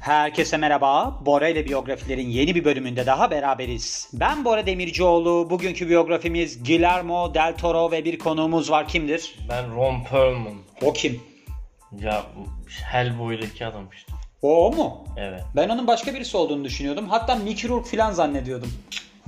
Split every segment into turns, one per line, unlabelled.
Herkese merhaba. Bora ile biyografilerin yeni bir bölümünde daha beraberiz. Ben Bora Demircioğlu. Bugünkü biyografimiz Guillermo del Toro ve bir konuğumuz var. Kimdir?
Ben Ron Perlman.
O kim?
Ya Hellboy'daki adam işte.
O, o mu?
Evet.
Ben onun başka birisi olduğunu düşünüyordum. Hatta Mickey Rourke falan zannediyordum.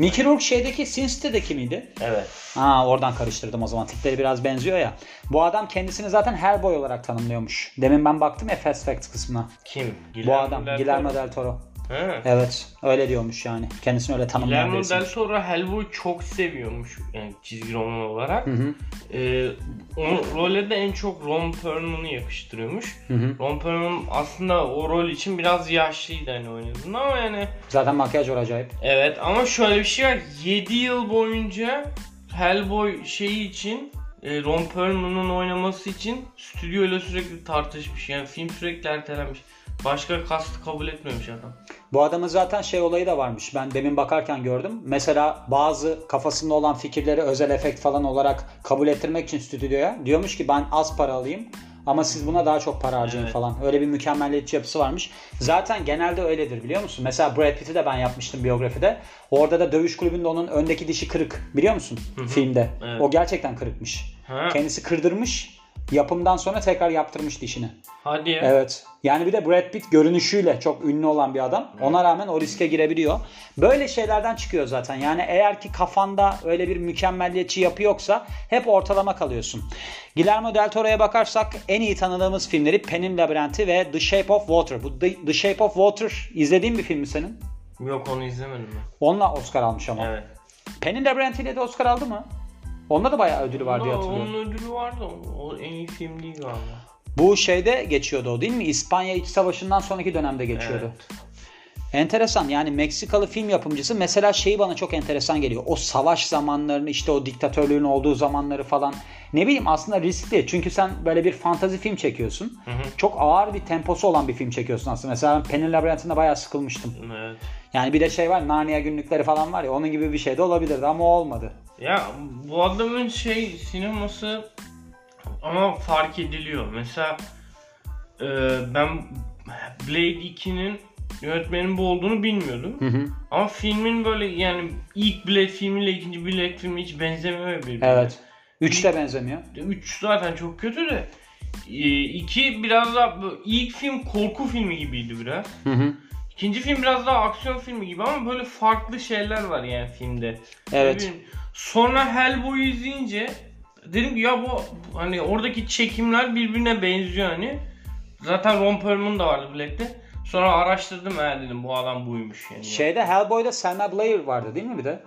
Mickey Rourke şeydeki Sin City'deki miydi?
Evet.
Ha oradan karıştırdım o zaman. Tipleri biraz benziyor ya. Bu adam kendisini zaten Hellboy olarak tanımlıyormuş. Demin ben baktım ya Fast Facts kısmına.
Kim?
Bu adam Guillermo del Toro.
He.
Evet öyle diyormuş yani. Kendisini öyle
del Toro Hellboy'u çok seviyormuş yani çizgi roman olarak.
Hı hı.
Ee, onun role de en çok Ron Perlman'ı yakıştırıyormuş.
Hı hı.
Ron Perlman aslında o rol için biraz yaşlıydı hani oynadığında ama yani
Zaten makyaj var acayip.
evet ama şöyle bir şey var 7 yıl boyunca Hellboy şeyi için e, Ron Perlman'ın oynaması için stüdyoyla sürekli tartışmış yani film sürekli ertelenmiş. Başka kastı kabul etmemiş adam.
Bu adamın zaten şey olayı da varmış. Ben demin bakarken gördüm. Mesela bazı kafasında olan fikirleri özel efekt falan olarak kabul ettirmek için stüdyoya diyormuş ki ben az para alayım ama siz buna daha çok para harcayın
Evet.
falan. Öyle bir mükemmelliyetçi yapısı varmış. Zaten genelde öyledir biliyor musun? Mesela Brad Pitt'i de ben yapmıştım biyografide. Orada da dövüş kulübünde onun öndeki dişi kırık. Biliyor musun? Filmde.
Evet.
O gerçekten kırıkmış.
Ha.
Kendisi kırdırmış. Yapımdan sonra tekrar yaptırmış dişini.
Hadi ya.
Evet. Yani bir de Brad Pitt görünüşüyle çok ünlü olan bir adam. Ona rağmen o riske girebiliyor. Böyle şeylerden çıkıyor zaten. Yani eğer ki kafanda öyle bir mükemmelliyetçi yapı yoksa hep ortalama kalıyorsun. Guillermo del Toro'ya bakarsak en iyi tanıdığımız filmleri Pen'in Labirenti ve The Shape of Water. Bu The, The Shape of Water izlediğin bir film mi senin?
Yok onu izlemedim ben.
Onunla Oscar almış ama.
Evet.
Pen'in Labirenti ile de Oscar aldı mı? Onda da bayağı ödülü var diye hatırlıyorum.
Onun ödülü vardı. O, en iyi film değil galiba.
Bu şeyde geçiyordu o değil mi? İspanya İç Savaşı'ndan sonraki dönemde geçiyordu.
Evet.
Enteresan yani Meksikalı film yapımcısı mesela şeyi bana çok enteresan geliyor. O savaş zamanlarını işte o diktatörlüğün olduğu zamanları falan ne bileyim aslında riskli. Çünkü sen böyle bir fantazi film çekiyorsun. Çok ağır bir temposu olan bir film çekiyorsun aslında. Mesela ben Pen'in Labirenti'nde bayağı sıkılmıştım.
Evet.
Yani bir de şey var Narnia günlükleri falan var ya onun gibi bir şey de olabilirdi ama o olmadı.
Ya bu adamın şey sineması ama fark ediliyor. Mesela e, ben Blade 2'nin yönetmenin bu olduğunu bilmiyordum. Ama filmin böyle yani ilk Blade filmiyle ikinci Blade filmi hiç benzemiyor birbirine.
Evet. Üç de benzemiyor.
3 zaten çok kötü de 2 biraz daha ilk film korku filmi gibiydi biraz.
Hı hı.
İkinci film biraz daha aksiyon filmi gibi ama böyle farklı şeyler var yani filmde.
Evet.
Sonra Hellboy'u izleyince dedim ki ya bu hani oradaki çekimler birbirine benziyor hani. Zaten Ron Perlman da vardı Black'te. Sonra araştırdım ha dedim bu adam buymuş yani.
Şeyde Hellboy'da Selma Blair vardı değil mi bir de?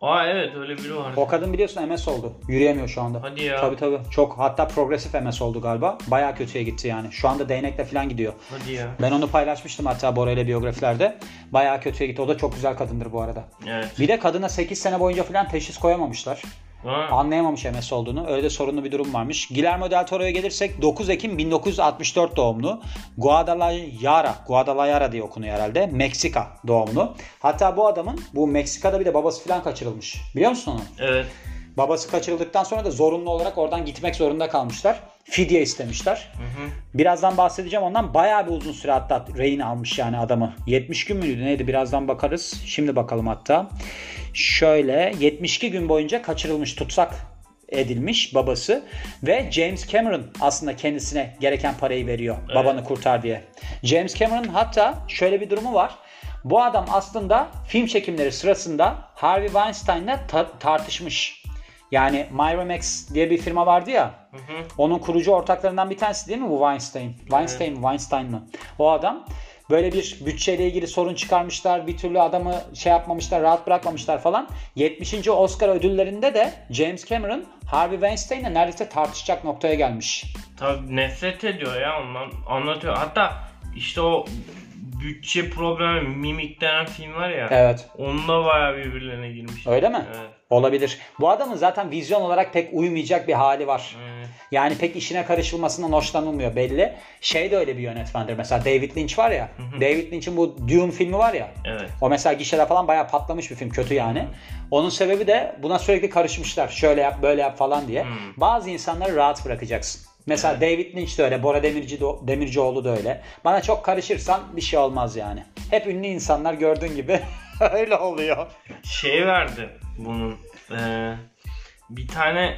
Aa evet öyle biri vardı.
O kadın biliyorsun MS oldu. Yürüyemiyor şu anda.
Hadi ya.
Tabii tabii. Çok hatta progresif MS oldu galiba. Bayağı kötüye gitti yani. Şu anda değnekle falan gidiyor.
Hadi ya.
Ben onu paylaşmıştım hatta Bora ile biyografilerde. Bayağı kötüye gitti. O da çok güzel kadındır bu arada.
Evet.
Bir de kadına 8 sene boyunca falan teşhis koyamamışlar.
Ha.
Anlayamamış MS olduğunu. Öyle de sorunlu bir durum varmış. Guillermo del Toro'ya gelirsek 9 Ekim 1964 doğumlu. Guadalajara, Guadalajara diye okunuyor herhalde. Meksika doğumlu. Hatta bu adamın bu Meksika'da bir de babası falan kaçırılmış. Biliyor musun onu?
Evet.
Babası kaçırıldıktan sonra da zorunlu olarak oradan gitmek zorunda kalmışlar. Fidye istemişler. Birazdan bahsedeceğim ondan. Bayağı bir uzun süre hatta rehin almış yani adamı. 70 gün müydü neydi birazdan bakarız. Şimdi bakalım hatta. Şöyle 72 gün boyunca kaçırılmış tutsak edilmiş babası ve James Cameron aslında kendisine gereken parayı veriyor babanı kurtar diye. James Cameron hatta şöyle bir durumu var. Bu adam aslında film çekimleri sırasında Harvey Weinstein'la ta- tartışmış. Yani Miramax diye bir firma vardı ya. Onun kurucu ortaklarından bir tanesi değil mi bu Weinstein? Weinstein mi? Weinstein mı? O adam böyle bir bütçeyle ilgili sorun çıkarmışlar. Bir türlü adamı şey yapmamışlar, rahat bırakmamışlar falan. 70. Oscar ödüllerinde de James Cameron Harvey Weinstein'le neredeyse tartışacak noktaya gelmiş.
Tabii nefret ediyor ya ondan anlatıyor. Hatta işte o bütçe problemi Mimik denen film var ya.
Evet.
Onunla bayağı birbirlerine girmiş.
Öyle mi?
Evet.
Olabilir. Bu adamın zaten vizyon olarak pek uymayacak bir hali var.
Evet.
Yani pek işine karışılmasından hoşlanılmıyor belli. Şey de öyle bir yönetmendir. Mesela David Lynch var ya. David Lynch'in bu Dune filmi var ya.
Evet.
O mesela gişede falan bayağı patlamış bir film. Kötü yani. Onun sebebi de buna sürekli karışmışlar. Şöyle yap böyle yap falan diye. Bazı insanları rahat bırakacaksın. Mesela David Lynch de öyle, Bora Demirci de, Demircioğlu da öyle. Bana çok karışırsan bir şey olmaz yani. Hep ünlü insanlar gördüğün gibi öyle oluyor.
Şey verdi bunun. eee, bir tane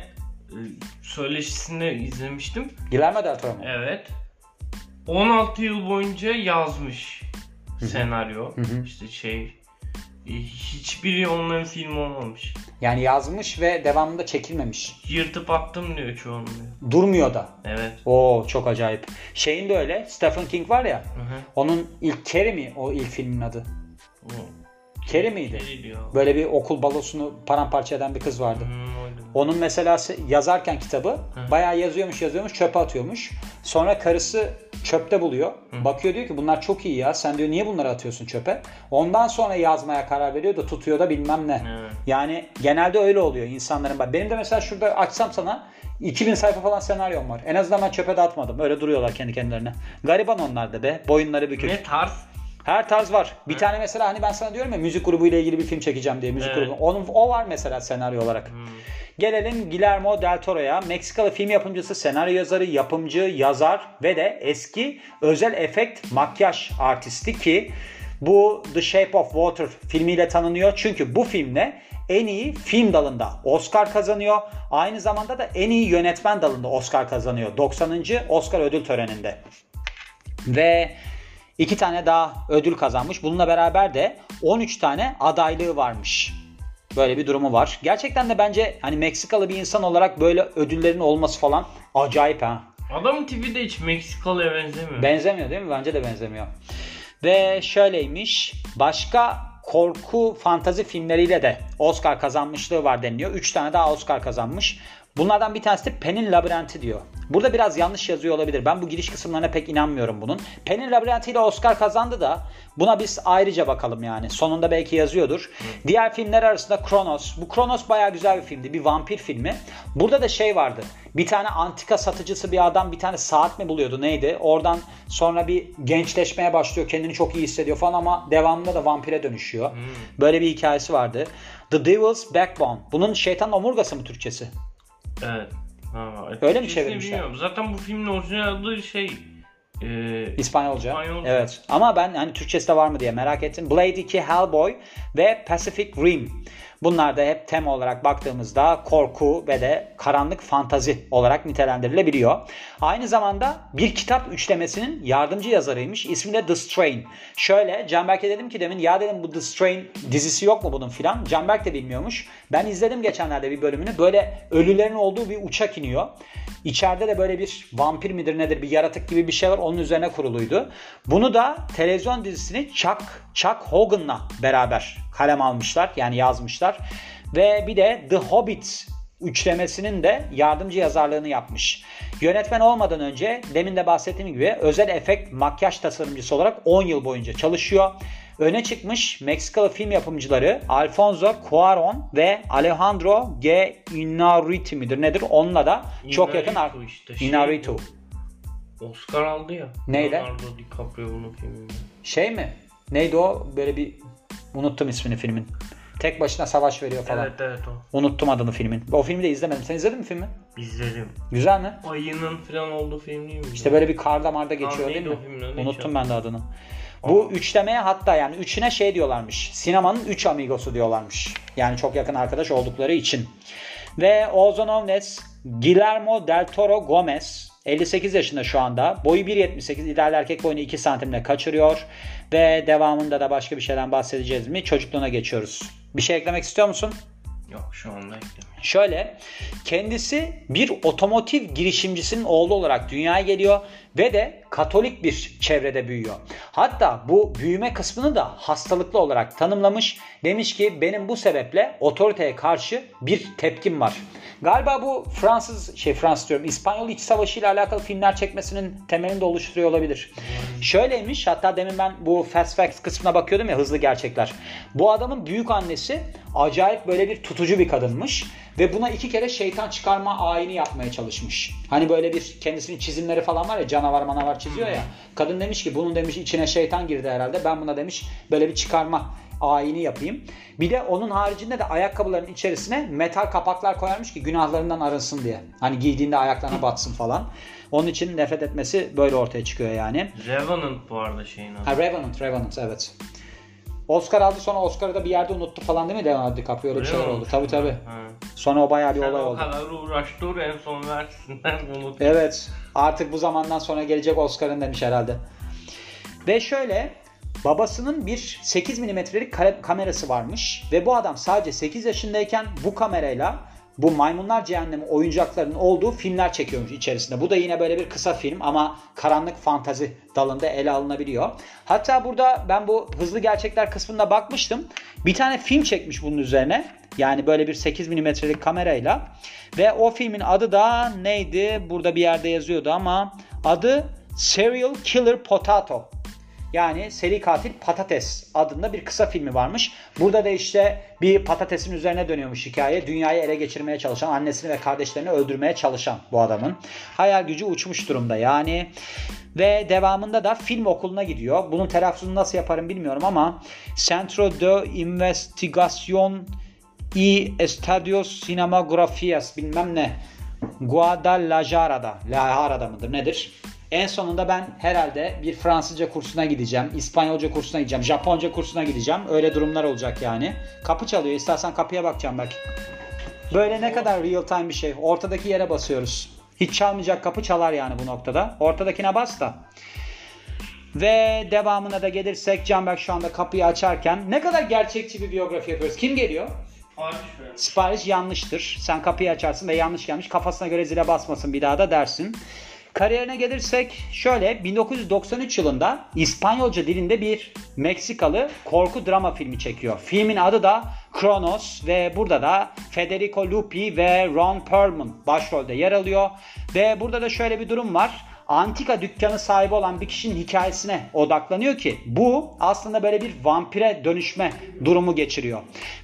e, söyleşisinde izlemiştim.
Guillermo del Toro mu?
Evet. 16 yıl boyunca yazmış senaryo.
hı.
İşte şey e, hiçbiri onların film olmamış.
Yani yazmış ve devamında çekilmemiş.
Yırtıp attım diyor diyor.
Durmuyor da.
Evet.
Oo çok acayip. Şeyin de öyle. Stephen King var ya.
Hı hı.
Onun ilk Carrie mi o ilk filmin adı?
O
Carrie miydi?
Carrie diyor.
Böyle bir okul balosunu paramparça eden bir kız vardı.
Hı.
Onun mesela se- yazarken kitabı bayağı yazıyormuş yazıyormuş çöpe atıyormuş. Sonra karısı çöpte buluyor. Bakıyor diyor ki bunlar çok iyi ya sen diyor niye bunları atıyorsun çöpe? Ondan sonra yazmaya karar veriyor da tutuyor da bilmem ne.
Evet.
Yani genelde öyle oluyor insanların. Benim de mesela şurada açsam sana 2000 sayfa falan senaryom var. En azından ben çöpe de atmadım. Öyle duruyorlar kendi kendilerine. Gariban onlar da be. Boyunları bükük.
Ne tarz?
Her tarz var. Bir tane mesela hani ben sana diyorum ya müzik grubu ile ilgili bir film çekeceğim diye müzik
Evet.
grubu. Onun o var mesela senaryo olarak. Gelelim Guillermo del Toro'ya. Meksikalı film yapımcısı, senaryo yazarı, yapımcı, yazar ve de eski özel efekt makyaj artisti ki bu The Shape of Water filmiyle tanınıyor. Çünkü bu filmle en iyi film dalında Oscar kazanıyor. Aynı zamanda da en iyi yönetmen dalında Oscar kazanıyor. 90. Oscar ödül töreninde. Ve iki tane daha ödül kazanmış. Bununla beraber de 13 tane adaylığı varmış. Böyle bir durumu var. Gerçekten de bence hani Meksikalı bir insan olarak böyle ödüllerin olması falan acayip ha.
Adamın tipi de hiç Meksikalı'ya benzemiyor.
Benzemiyor değil mi? Bence de benzemiyor. Ve şöyleymiş. Başka korku fantazi filmleriyle de Oscar kazanmışlığı var deniliyor. 3 tane daha Oscar kazanmış. Bunlardan bir tanesi de Pen'in Labirenti diyor. Burada biraz yanlış yazıyor olabilir. Ben bu giriş kısımlarına pek inanmıyorum bunun. Pen'in Labirenti ile Oscar kazandı da buna biz ayrıca bakalım yani. Sonunda belki yazıyordur. Diğer filmler arasında Kronos. Bu Kronos bayağı güzel bir filmdi. Bir vampir filmi. Burada da şey vardı. Bir tane antika satıcısı bir adam bir tane saat mi buluyordu neydi? Oradan sonra bir gençleşmeye başlıyor. Kendini çok iyi hissediyor falan ama devamında da vampire dönüşüyor. Böyle bir hikayesi vardı. The Devil's Backbone. Bunun şeytan omurgası mı Türkçesi?
Evet. Ha,
Öyle mi çevirmişler?
bilmiyorum. Zaten bu filmin orijinal adı şey e,
İspanyolca.
İspanyolca.
Evet. Ama ben hani Türkçesi de var mı diye merak ettim. Blade 2, Hellboy ve Pacific Rim. Bunlar da hep tema olarak baktığımızda korku ve de karanlık fantazi olarak nitelendirilebiliyor. Aynı zamanda bir kitap üçlemesinin yardımcı yazarıymış. İsmi de The Strain. Şöyle Canberk'e dedim ki demin ya dedim bu The Strain dizisi yok mu bunun filan. Canberk de bilmiyormuş. Ben izledim geçenlerde bir bölümünü. Böyle ölülerin olduğu bir uçak iniyor. İçeride de böyle bir vampir midir nedir bir yaratık gibi bir şey var. Onun üzerine kuruluydu. Bunu da televizyon dizisini Chuck, Chuck Hogan'la beraber kalem almışlar. Yani yazmışlar. Ve bir de The Hobbit üçlemesinin de yardımcı yazarlığını yapmış. Yönetmen olmadan önce demin de bahsettiğim gibi özel efekt makyaj tasarımcısı olarak 10 yıl boyunca çalışıyor. Öne çıkmış Meksikalı film yapımcıları Alfonso Cuarón ve Alejandro G. Inarritu midir nedir? Onunla da çok yakın
Inarritu işte, şey
Inarritu.
Oscar aldı ya.
Neyle?
Leonardo DiCaprio bunun filminde.
Şey mi? Neydi o? Böyle bir unuttum ismini filmin. Tek başına savaş veriyor falan.
Evet evet o.
Unuttum adını filmin. O filmi de izlemedim. Sen izledin mi filmi?
İzledim.
Güzel mi?
Ayının falan olduğu film değil mi?
İşte böyle bir karda marda geçiyor
neydi
değil mi? Unuttum ben de adını. Bu üçlemeye hatta yani üçüne şey diyorlarmış. Sinemanın üç amigosu diyorlarmış. Yani çok yakın arkadaş oldukları için. Ve known as Guillermo del Toro Gomez 58 yaşında şu anda. Boyu 1.78. ideal erkek boyunu 2 santimle kaçırıyor. Ve devamında da başka bir şeyden bahsedeceğiz mi? Çocukluğuna geçiyoruz. Bir şey eklemek istiyor musun?
Yok şu anda eklemiyorum.
Şöyle kendisi bir otomotiv girişimcisinin oğlu olarak dünyaya geliyor ve de Katolik bir çevrede büyüyor. Hatta bu büyüme kısmını da hastalıklı olarak tanımlamış. Demiş ki benim bu sebeple otoriteye karşı bir tepkim var. Galiba bu Fransız şey Fransız diyorum İspanyol İç Savaşı ile alakalı filmler çekmesinin temelini de oluşturuyor olabilir. Şöyleymiş hatta demin ben bu Fast Facts kısmına bakıyordum ya hızlı gerçekler. Bu adamın büyük annesi acayip böyle bir tutucu bir kadınmış ve buna iki kere şeytan çıkarma ayini yapmaya çalışmış. Hani böyle bir kendisinin çizimleri falan var ya canavar manavar çiziyor ya. Kadın demiş ki bunun demiş içine şeytan girdi herhalde. Ben buna demiş böyle bir çıkarma ayini yapayım. Bir de onun haricinde de ayakkabıların içerisine metal kapaklar koyarmış ki günahlarından arınsın diye. Hani giydiğinde ayaklarına batsın falan. Onun için nefret etmesi böyle ortaya çıkıyor yani.
Revenant bu arada şeyin adı.
Ha Revenant, Revenant evet. Oscar aldı sonra Oscar'ı da bir yerde unuttu falan değil mi Leonardo DiCaprio öyle bir şeyler oldu. Tabii.
Ha.
Sonra o bayağı bir
Sen
olay
o
oldu.
kadar uğraştır en son versinler unut.
Evet. Artık bu zamandan sonra gelecek Oscar'ın demiş herhalde. Ve şöyle babasının bir 8 milimetrelik kamerası varmış ve bu adam sadece 8 yaşındayken bu kamerayla bu maymunlar cehennemi oyuncaklarının olduğu filmler çekiyormuş içerisinde. Bu da yine böyle bir kısa film ama karanlık fantazi dalında ele alınabiliyor. Hatta burada ben bu hızlı gerçekler kısmında bakmıştım. Bir tane film çekmiş bunun üzerine. Yani böyle bir 8 milimetrelik kamerayla. Ve o filmin adı da neydi? Burada bir yerde yazıyordu ama adı Serial Killer Potato. Yani seri katil patates adında bir kısa filmi varmış. Burada da işte bir patatesin üzerine dönüyormuş hikaye. Dünyayı ele geçirmeye çalışan, annesini ve kardeşlerini öldürmeye çalışan bu adamın. Hayal gücü uçmuş durumda yani. Ve devamında da film okuluna gidiyor. Bunun telaffuzunu nasıl yaparım bilmiyorum ama Centro de Investigación y Estudios Cinematográficas bilmem ne. Guadalajara'da. Lajara'da mıdır nedir? En sonunda ben herhalde bir Fransızca kursuna gideceğim, İspanyolca kursuna gideceğim, Japonca kursuna gideceğim. Öyle durumlar olacak yani. Kapı çalıyor. İstersen kapıya bakacağım belki. Böyle ne kadar real time bir şey. Ortadaki yere basıyoruz. Hiç çalmayacak kapı çalar yani bu noktada. Ortadakine bas da. Ve devamına da gelirsek Canberk şu anda kapıyı açarken ne kadar gerçekçi bir biyografi yapıyoruz. Kim geliyor?
Sipariş
yanlıştır. Sen kapıyı açarsın ve yanlış gelmiş. Kafasına göre zile basmasın bir daha da dersin. Kariyerine gelirsek şöyle 1993 yılında İspanyolca dilinde bir Meksikalı korku drama filmi çekiyor. Filmin adı da Kronos ve burada da Federico Lupi ve Ron Perlman başrolde yer alıyor. Ve burada da şöyle bir durum var antika dükkanı sahibi olan bir kişinin hikayesine odaklanıyor ki bu aslında böyle bir vampire dönüşme durumu geçiriyor.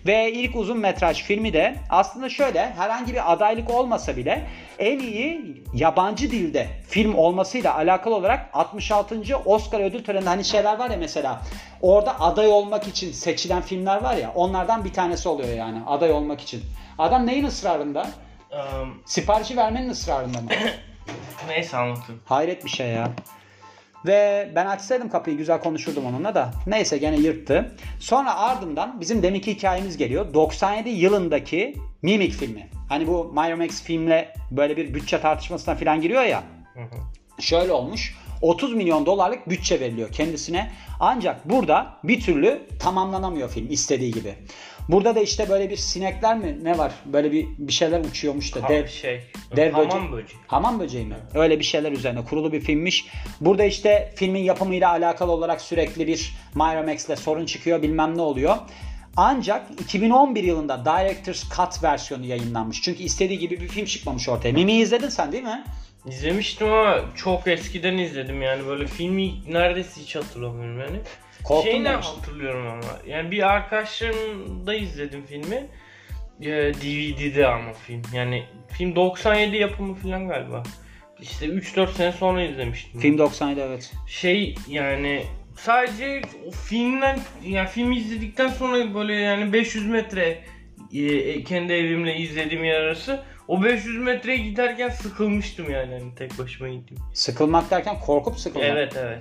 Ve ilk uzun metraj filmi de aslında şöyle herhangi bir adaylık olmasa bile en iyi yabancı dilde film olmasıyla alakalı olarak 66. Oscar ödül töreninde hani şeyler var ya mesela orada aday olmak için seçilen filmler var ya onlardan bir tanesi oluyor yani aday olmak için. Adam neyin ısrarında?
Um,
Siparişi vermenin ısrarında mı?
neyse anlatayım.
Hayret bir şey ya. Ve ben açsaydım kapıyı güzel konuşurdum onunla da. Neyse gene yırttı. Sonra ardından bizim deminki hikayemiz geliyor. 97 yılındaki Mimik filmi. Hani bu Miramax filmle böyle bir bütçe tartışmasına falan giriyor ya. Şöyle olmuş. 30 milyon dolarlık bütçe veriliyor kendisine. Ancak burada bir türlü tamamlanamıyor film istediği gibi. Burada da işte böyle bir sinekler mi ne var? Böyle bir bir şeyler uçuyormuş da.
Ha,
Dev,
şey.
dev
hamam
böcek-
böceği.
Hamam böceği mi? Öyle bir şeyler üzerine kurulu bir filmmiş. Burada işte filmin yapımıyla alakalı olarak sürekli bir Miramax'le sorun çıkıyor bilmem ne oluyor. Ancak 2011 yılında Director's Cut versiyonu yayınlanmış. Çünkü istediği gibi bir film çıkmamış ortaya. Mimi'yi izledin sen değil mi?
İzlemiştim ama çok eskiden izledim yani böyle filmi neredeyse hiç hatırlamıyorum yani.
Korktun
Şeyini
demiştin.
hatırlıyorum ama yani bir arkadaşlarımda izledim filmi. Ee, DVD'de ama film yani film 97 yapımı falan galiba. İşte 3-4 sene sonra izlemiştim.
Film 97 evet.
Şey yani sadece o filmden yani filmi izledikten sonra böyle yani 500 metre e, kendi evimle izlediğim yer arası o 500 metreye giderken sıkılmıştım yani hani tek başıma gittim.
Sıkılmak derken korkup sıkılmak.
Evet evet.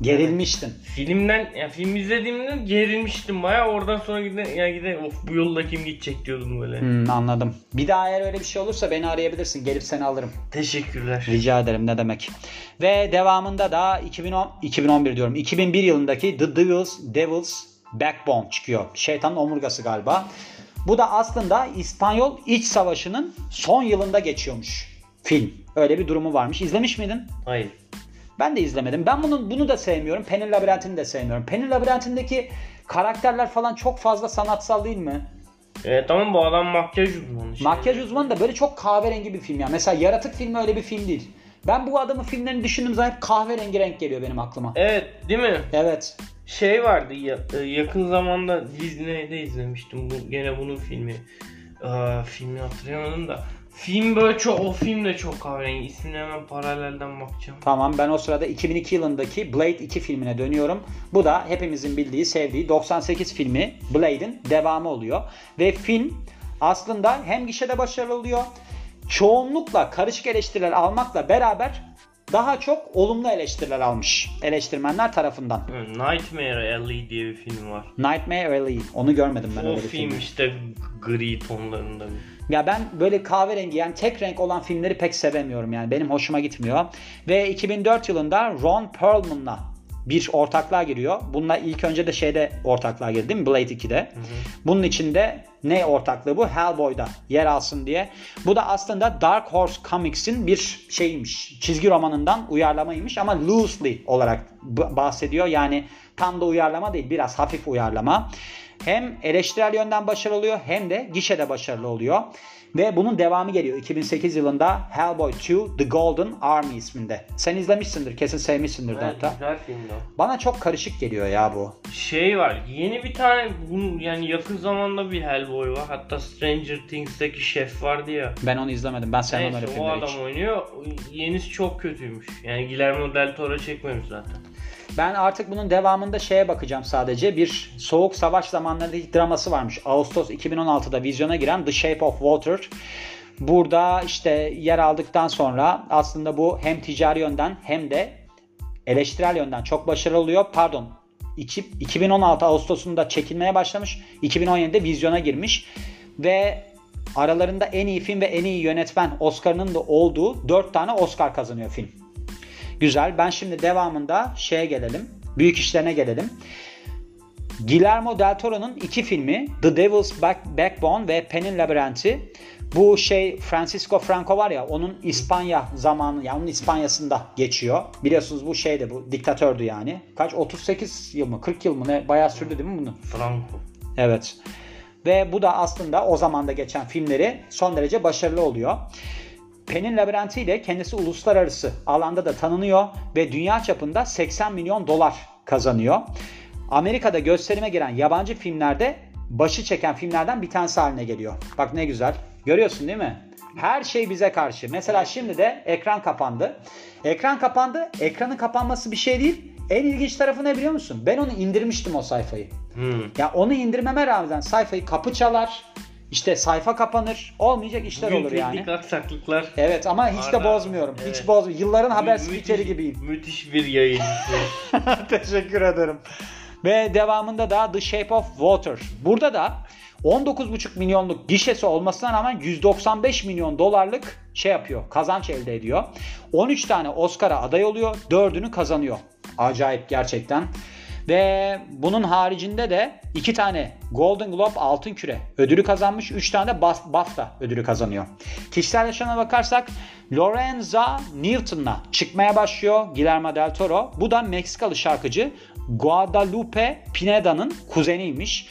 Gerilmiştin.
Filmden ya film izlediğimde gerilmiştim baya oradan sonra gide ya gide of bu yolda kim gidecek diyordum böyle.
Hmm, anladım. Bir daha eğer öyle bir şey olursa beni arayabilirsin. Gelip seni alırım.
Teşekkürler.
Rica ederim ne demek. Ve devamında da 2010 2011 diyorum. 2001 yılındaki The Devil's, Devil's Backbone çıkıyor. Şeytanın omurgası galiba. Bu da aslında İspanyol İç Savaşı'nın son yılında geçiyormuş film. Öyle bir durumu varmış. İzlemiş miydin?
Hayır.
Ben de izlemedim. Ben bunun bunu da sevmiyorum. Penny Labirent'ini de sevmiyorum. Penny Labirent'indeki karakterler falan çok fazla sanatsal değil mi?
Evet ama bu adam makyaj uzmanı. işte.
Makyaj uzmanı da böyle çok kahverengi bir film ya. Mesela Yaratık filmi öyle bir film değil. Ben bu adamın filmlerini düşündüğüm zaman hep kahverengi renk geliyor benim aklıma.
Evet değil mi?
Evet.
Şey vardı ya, e, yakın zamanda Disney'de izlemiştim bu gene bunun filmi. Aa, filmi hatırlayamadım da Film böyle çok o film de çok kahverengi. İsmini hemen paralelden bakacağım.
Tamam ben o sırada 2002 yılındaki Blade 2 filmine dönüyorum. Bu da hepimizin bildiği, sevdiği 98 filmi Blade'in devamı oluyor. Ve film aslında hem gişede başarılı oluyor. Çoğunlukla karışık eleştiriler almakla beraber daha çok olumlu eleştiriler almış eleştirmenler tarafından.
Nightmare Alley diye bir film var.
Nightmare Alley. Onu görmedim ben
o
öyle bir
film
filmi.
işte gri tonlarında bir.
Ya ben böyle kahverengi yani tek renk olan filmleri pek sevemiyorum yani benim hoşuma gitmiyor. Ve 2004 yılında Ron Perlman'la bir ortaklığa giriyor. Bununla ilk önce de şeyde ortaklığa girdi değil mi? Blade 2'de. Bunun içinde ne ortaklığı bu? Hellboy'da yer alsın diye. Bu da aslında Dark Horse Comics'in bir şeymiş. Çizgi romanından uyarlamaymış ama loosely olarak bahsediyor. Yani tam da uyarlama değil biraz hafif uyarlama. Hem eleştirel yönden başarılı oluyor hem de gişede başarılı oluyor. Ve bunun devamı geliyor 2008 yılında Hellboy 2 The Golden Army isminde. Sen izlemişsindir kesin sevmişsindir de hatta.
güzel filmdi o.
Bana çok karışık geliyor ya bu.
Şey var yeni bir tane yani yakın zamanda bir Hellboy var. Hatta Stranger Things'teki şef vardı ya.
Ben onu izlemedim. Ben sevmem öyle
Neyse o
filmleri
adam
hiç.
oynuyor. Yenisi çok kötüymüş. Yani Guillermo del Toro çekmemiş zaten.
Ben artık bunun devamında şeye bakacağım sadece. Bir soğuk savaş zamanlarındaki draması varmış. Ağustos 2016'da vizyona giren The Shape of Water. Burada işte yer aldıktan sonra aslında bu hem ticari yönden hem de eleştirel yönden çok başarılı oluyor. Pardon. iki- 2016 Ağustos'unda çekilmeye başlamış. 2017'de vizyona girmiş. Ve aralarında en iyi film ve en iyi yönetmen Oscar'ının da olduğu 4 tane Oscar kazanıyor film. Güzel. Ben şimdi devamında şeye gelelim. Büyük işlerine gelelim. Guillermo del Toro'nun iki filmi The Devil's Back, Backbone ve Pen'in Labirenti. Bu şey Francisco Franco var ya onun İspanya zamanı yani onun İspanya'sında geçiyor. Biliyorsunuz bu şeyde bu diktatördü yani. Kaç 38 yıl mı 40 yıl mı ne bayağı sürdü değil mi bunun?
Franco.
Evet. Ve bu da aslında o zamanda geçen filmleri son derece başarılı oluyor. Pen'in Labirenti ile kendisi uluslararası alanda da tanınıyor ve dünya çapında 80 milyon dolar kazanıyor. Amerika'da gösterime giren yabancı filmlerde başı çeken filmlerden bir tanesi haline geliyor. Bak ne güzel. Görüyorsun değil mi? Her şey bize karşı. Mesela şimdi de ekran kapandı. Ekran kapandı. Ekranın kapanması bir şey değil. En ilginç tarafı ne biliyor musun? Ben onu indirmiştim o sayfayı.
Hmm.
Ya onu indirmeme rağmen sayfayı kapı çalar. İşte sayfa kapanır. Olmayacak işler
Bugün
olur yani.
teknik aksaklıklar.
Evet ama hiç de bozmuyorum. Hiç
evet.
bozmuyorum. Yılların haber
Mü-
spikeri gibiyim.
Müthiş bir yayıncı.
Teşekkür ederim. Ve devamında da The Shape of Water. Burada da 19,5 milyonluk gişesi olmasına rağmen 195 milyon dolarlık şey yapıyor. Kazanç elde ediyor. 13 tane Oscar'a aday oluyor. 4'ünü kazanıyor. Acayip gerçekten. Ve bunun haricinde de 2 tane Golden Globe Altın Küre ödülü kazanmış. 3 tane de Baf- BAFTA ödülü kazanıyor. Kişisel yaşamına bakarsak Lorenza Newton'la çıkmaya başlıyor Guillermo del Toro. Bu da Meksikalı şarkıcı Guadalupe Pineda'nın kuzeniymiş.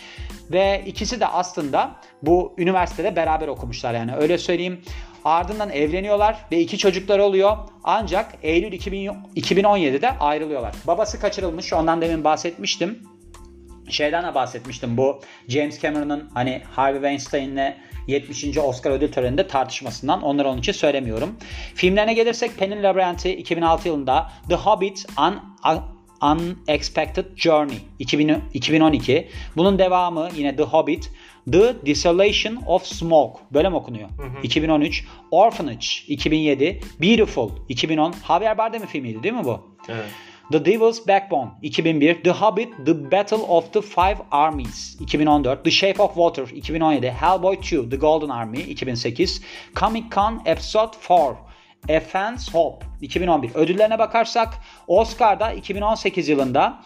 Ve ikisi de aslında bu üniversitede beraber okumuşlar yani öyle söyleyeyim. Ardından evleniyorlar ve iki çocukları oluyor. Ancak Eylül 2000 2017'de ayrılıyorlar. Babası kaçırılmış ondan demin bahsetmiştim. Şeyden de bahsetmiştim bu James Cameron'ın hani Harvey Weinstein'le 70. Oscar ödül töreninde tartışmasından. Onları onun için söylemiyorum. Filmlerine gelirsek Pen'in Labirenti 2006 yılında The Hobbit Un- Unexpected Journey 2000 2012. Bunun devamı yine The Hobbit The Desolation of Smoke böyle mi okunuyor? 2013. Orphanage 2007. Beautiful 2010. Javier Bardem filmiydi değil mi bu?
evet.
The Devil's Backbone 2001, The Hobbit, The Battle of the Five Armies 2014, The Shape of Water 2017, Hellboy 2, The Golden Army 2008, Comic Con Episode 4, Fan's Hope 2011. Ödüllerine bakarsak Oscar'da 2018 yılında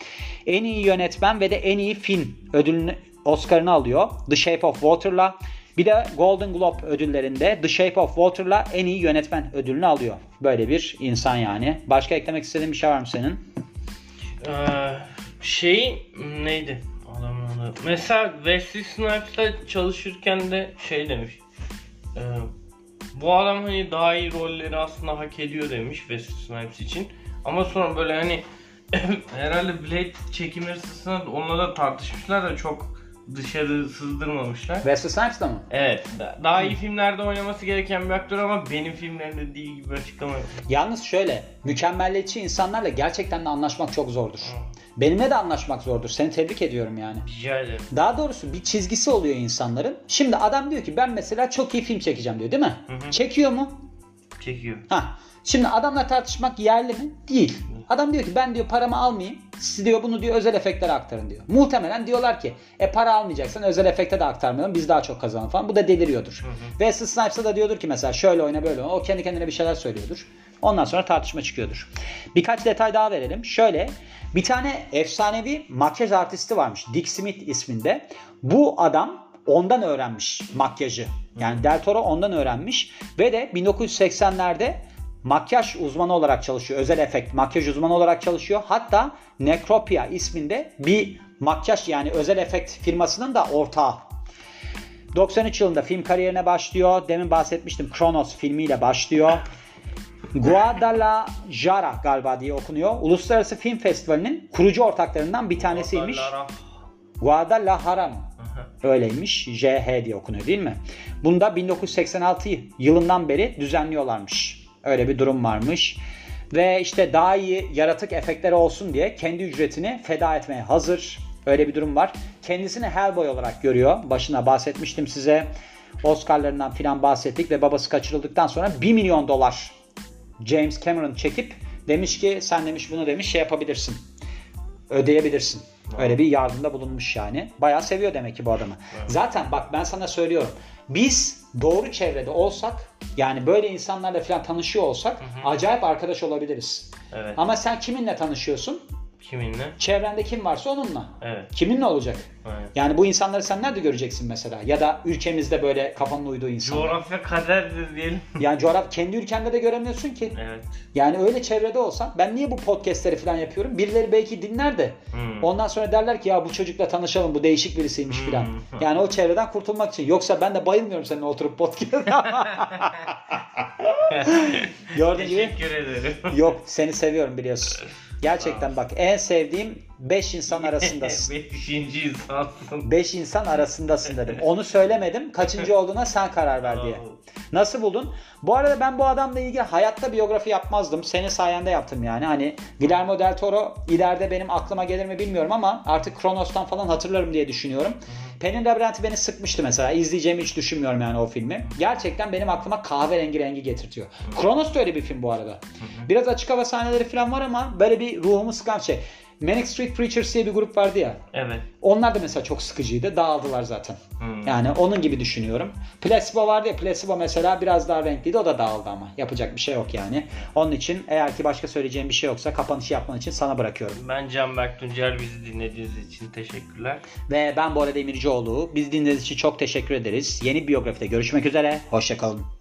en iyi yönetmen ve de en iyi film ödülünü Oscar'ını alıyor The Shape of Water'la. Bir de Golden Globe ödüllerinde The Shape of Water'la en iyi yönetmen ödülünü alıyor. Böyle bir insan yani. Başka eklemek istediğin bir şey var mı senin?
Ee, şey neydi? Mesela Wesley Snipes'la çalışırken de şey demiş. Ee, bu adam hani daha iyi rolleri aslında hak ediyor demiş Wesley Snipes için. Ama sonra böyle hani herhalde Blade çekimleri sırasında onunla da tartışmışlar da çok dışarı sızdırmamışlar.
Wesley Snipes'da mı?
Evet. da- Daha iyi filmlerde oynaması gereken bir aktör ama benim filmlerimde değil gibi açıklama.
Yalnız şöyle, mükemmelliyetçi insanlarla gerçekten de anlaşmak çok zordur. Benimle de anlaşmak zordur. Seni tebrik ediyorum yani.
Rica ederim.
Daha doğrusu bir çizgisi oluyor insanların. Şimdi adam diyor ki ben mesela çok iyi film çekeceğim diyor değil mi? Çekiyor mu?
Çekiyor.
Ha. Şimdi adamla tartışmak yerli mi? Değil. Adam diyor ki ben diyor paramı almayayım. Siz diyor bunu diyor özel efektlere aktarın diyor. Muhtemelen diyorlar ki e para almayacaksan özel efekte de aktarmayalım biz daha çok kazanalım falan. Bu da deliriyordur. Ve Snipes'a da diyordur ki mesela şöyle oyna böyle oyna. O kendi kendine bir şeyler söylüyordur. Ondan sonra tartışma çıkıyordur. Birkaç detay daha verelim. Şöyle bir tane efsanevi makyaj artisti varmış. Dick Smith isminde. Bu adam ondan öğrenmiş makyajı. Yani Del Toro ondan öğrenmiş ve de 1980'lerde makyaj uzmanı olarak çalışıyor. Özel efekt makyaj uzmanı olarak çalışıyor. Hatta Necropia isminde bir makyaj yani özel efekt firmasının da ortağı. 93 yılında film kariyerine başlıyor. Demin bahsetmiştim Kronos filmiyle başlıyor. Guadalajara galiba diye okunuyor. Uluslararası Film Festivali'nin kurucu ortaklarından bir tanesiymiş. Guadalajara mı? Öyleymiş. JH diye okunuyor değil mi? Bunda 1986 yılından beri düzenliyorlarmış. Öyle bir durum varmış. Ve işte daha iyi yaratık efektleri olsun diye kendi ücretini feda etmeye hazır. Öyle bir durum var. Kendisini Hellboy olarak görüyor. Başına bahsetmiştim size. Oscar'larından filan bahsettik ve babası kaçırıldıktan sonra 1 milyon dolar James Cameron çekip demiş ki sen demiş bunu demiş şey yapabilirsin. Ödeyebilirsin. Öyle bir yardımda bulunmuş yani. Bayağı seviyor demek ki bu adamı. Zaten bak ben sana söylüyorum. Biz doğru çevrede olsak yani böyle insanlarla falan tanışıyor olsak acayip arkadaş olabiliriz.
Evet.
Ama sen kiminle tanışıyorsun?
Kiminle?
Çevrende kim varsa onunla.
Evet.
Kiminle olacak?
Aynen.
Yani bu insanları sen nerede göreceksin mesela? Ya da ülkemizde böyle kafanın uyduğu insanlar.
Coğrafya kaderdir diyelim.
Yani coğrafya kendi ülkende de göremiyorsun ki.
Evet.
Yani öyle çevrede olsan ben niye bu podcastleri falan yapıyorum? Birileri belki dinler de
Hmm.
ondan sonra derler ki ya bu çocukla tanışalım bu değişik birisiymiş
Hmm.
falan. Yani o çevreden kurtulmak için. Yoksa ben de bayılmıyorum seninle oturup podcast. Gördüğün gibi
Teşekkür ederim.
yok seni seviyorum biliyorsun. Gerçekten bak en sevdiğim 5 insan arasındasın.
Beşinci insansın.
5 insan arasındasın dedim. Onu söylemedim. Kaçıncı olduğuna sen karar ver diye. Nasıl buldun? Bu arada ben bu adamla ilgili hayatta biyografi yapmazdım. Senin sayende yaptım yani. Hani Guillermo del Toro ileride benim aklıma gelir mi bilmiyorum ama artık Kronos'tan falan hatırlarım diye düşünüyorum. Pen'in Labirenti beni sıkmıştı mesela. İzleyeceğimi hiç düşünmüyorum yani o filmi. Gerçekten benim aklıma kahverengi rengi getirtiyor. Kronos da öyle bir film bu arada. Biraz açık hava sahneleri falan var ama böyle bir ruhumu sıkan şey. Manic Street Preachers diye bir grup vardı ya.
Evet.
Onlar da mesela çok sıkıcıydı. Dağıldılar zaten.
Hmm.
Yani onun gibi düşünüyorum. Placebo vardı ya. Placebo mesela biraz daha renkliydi. O da dağıldı ama. Yapacak bir şey yok yani. Onun için eğer ki başka söyleyeceğim bir şey yoksa kapanışı yapman için sana bırakıyorum.
Ben Canberk Tuncer bizi dinlediğiniz için teşekkürler.
Ve ben Bora Demircioğlu. Biz dinlediğiniz için çok teşekkür ederiz. Yeni biyografide görüşmek üzere. Hoşçakalın.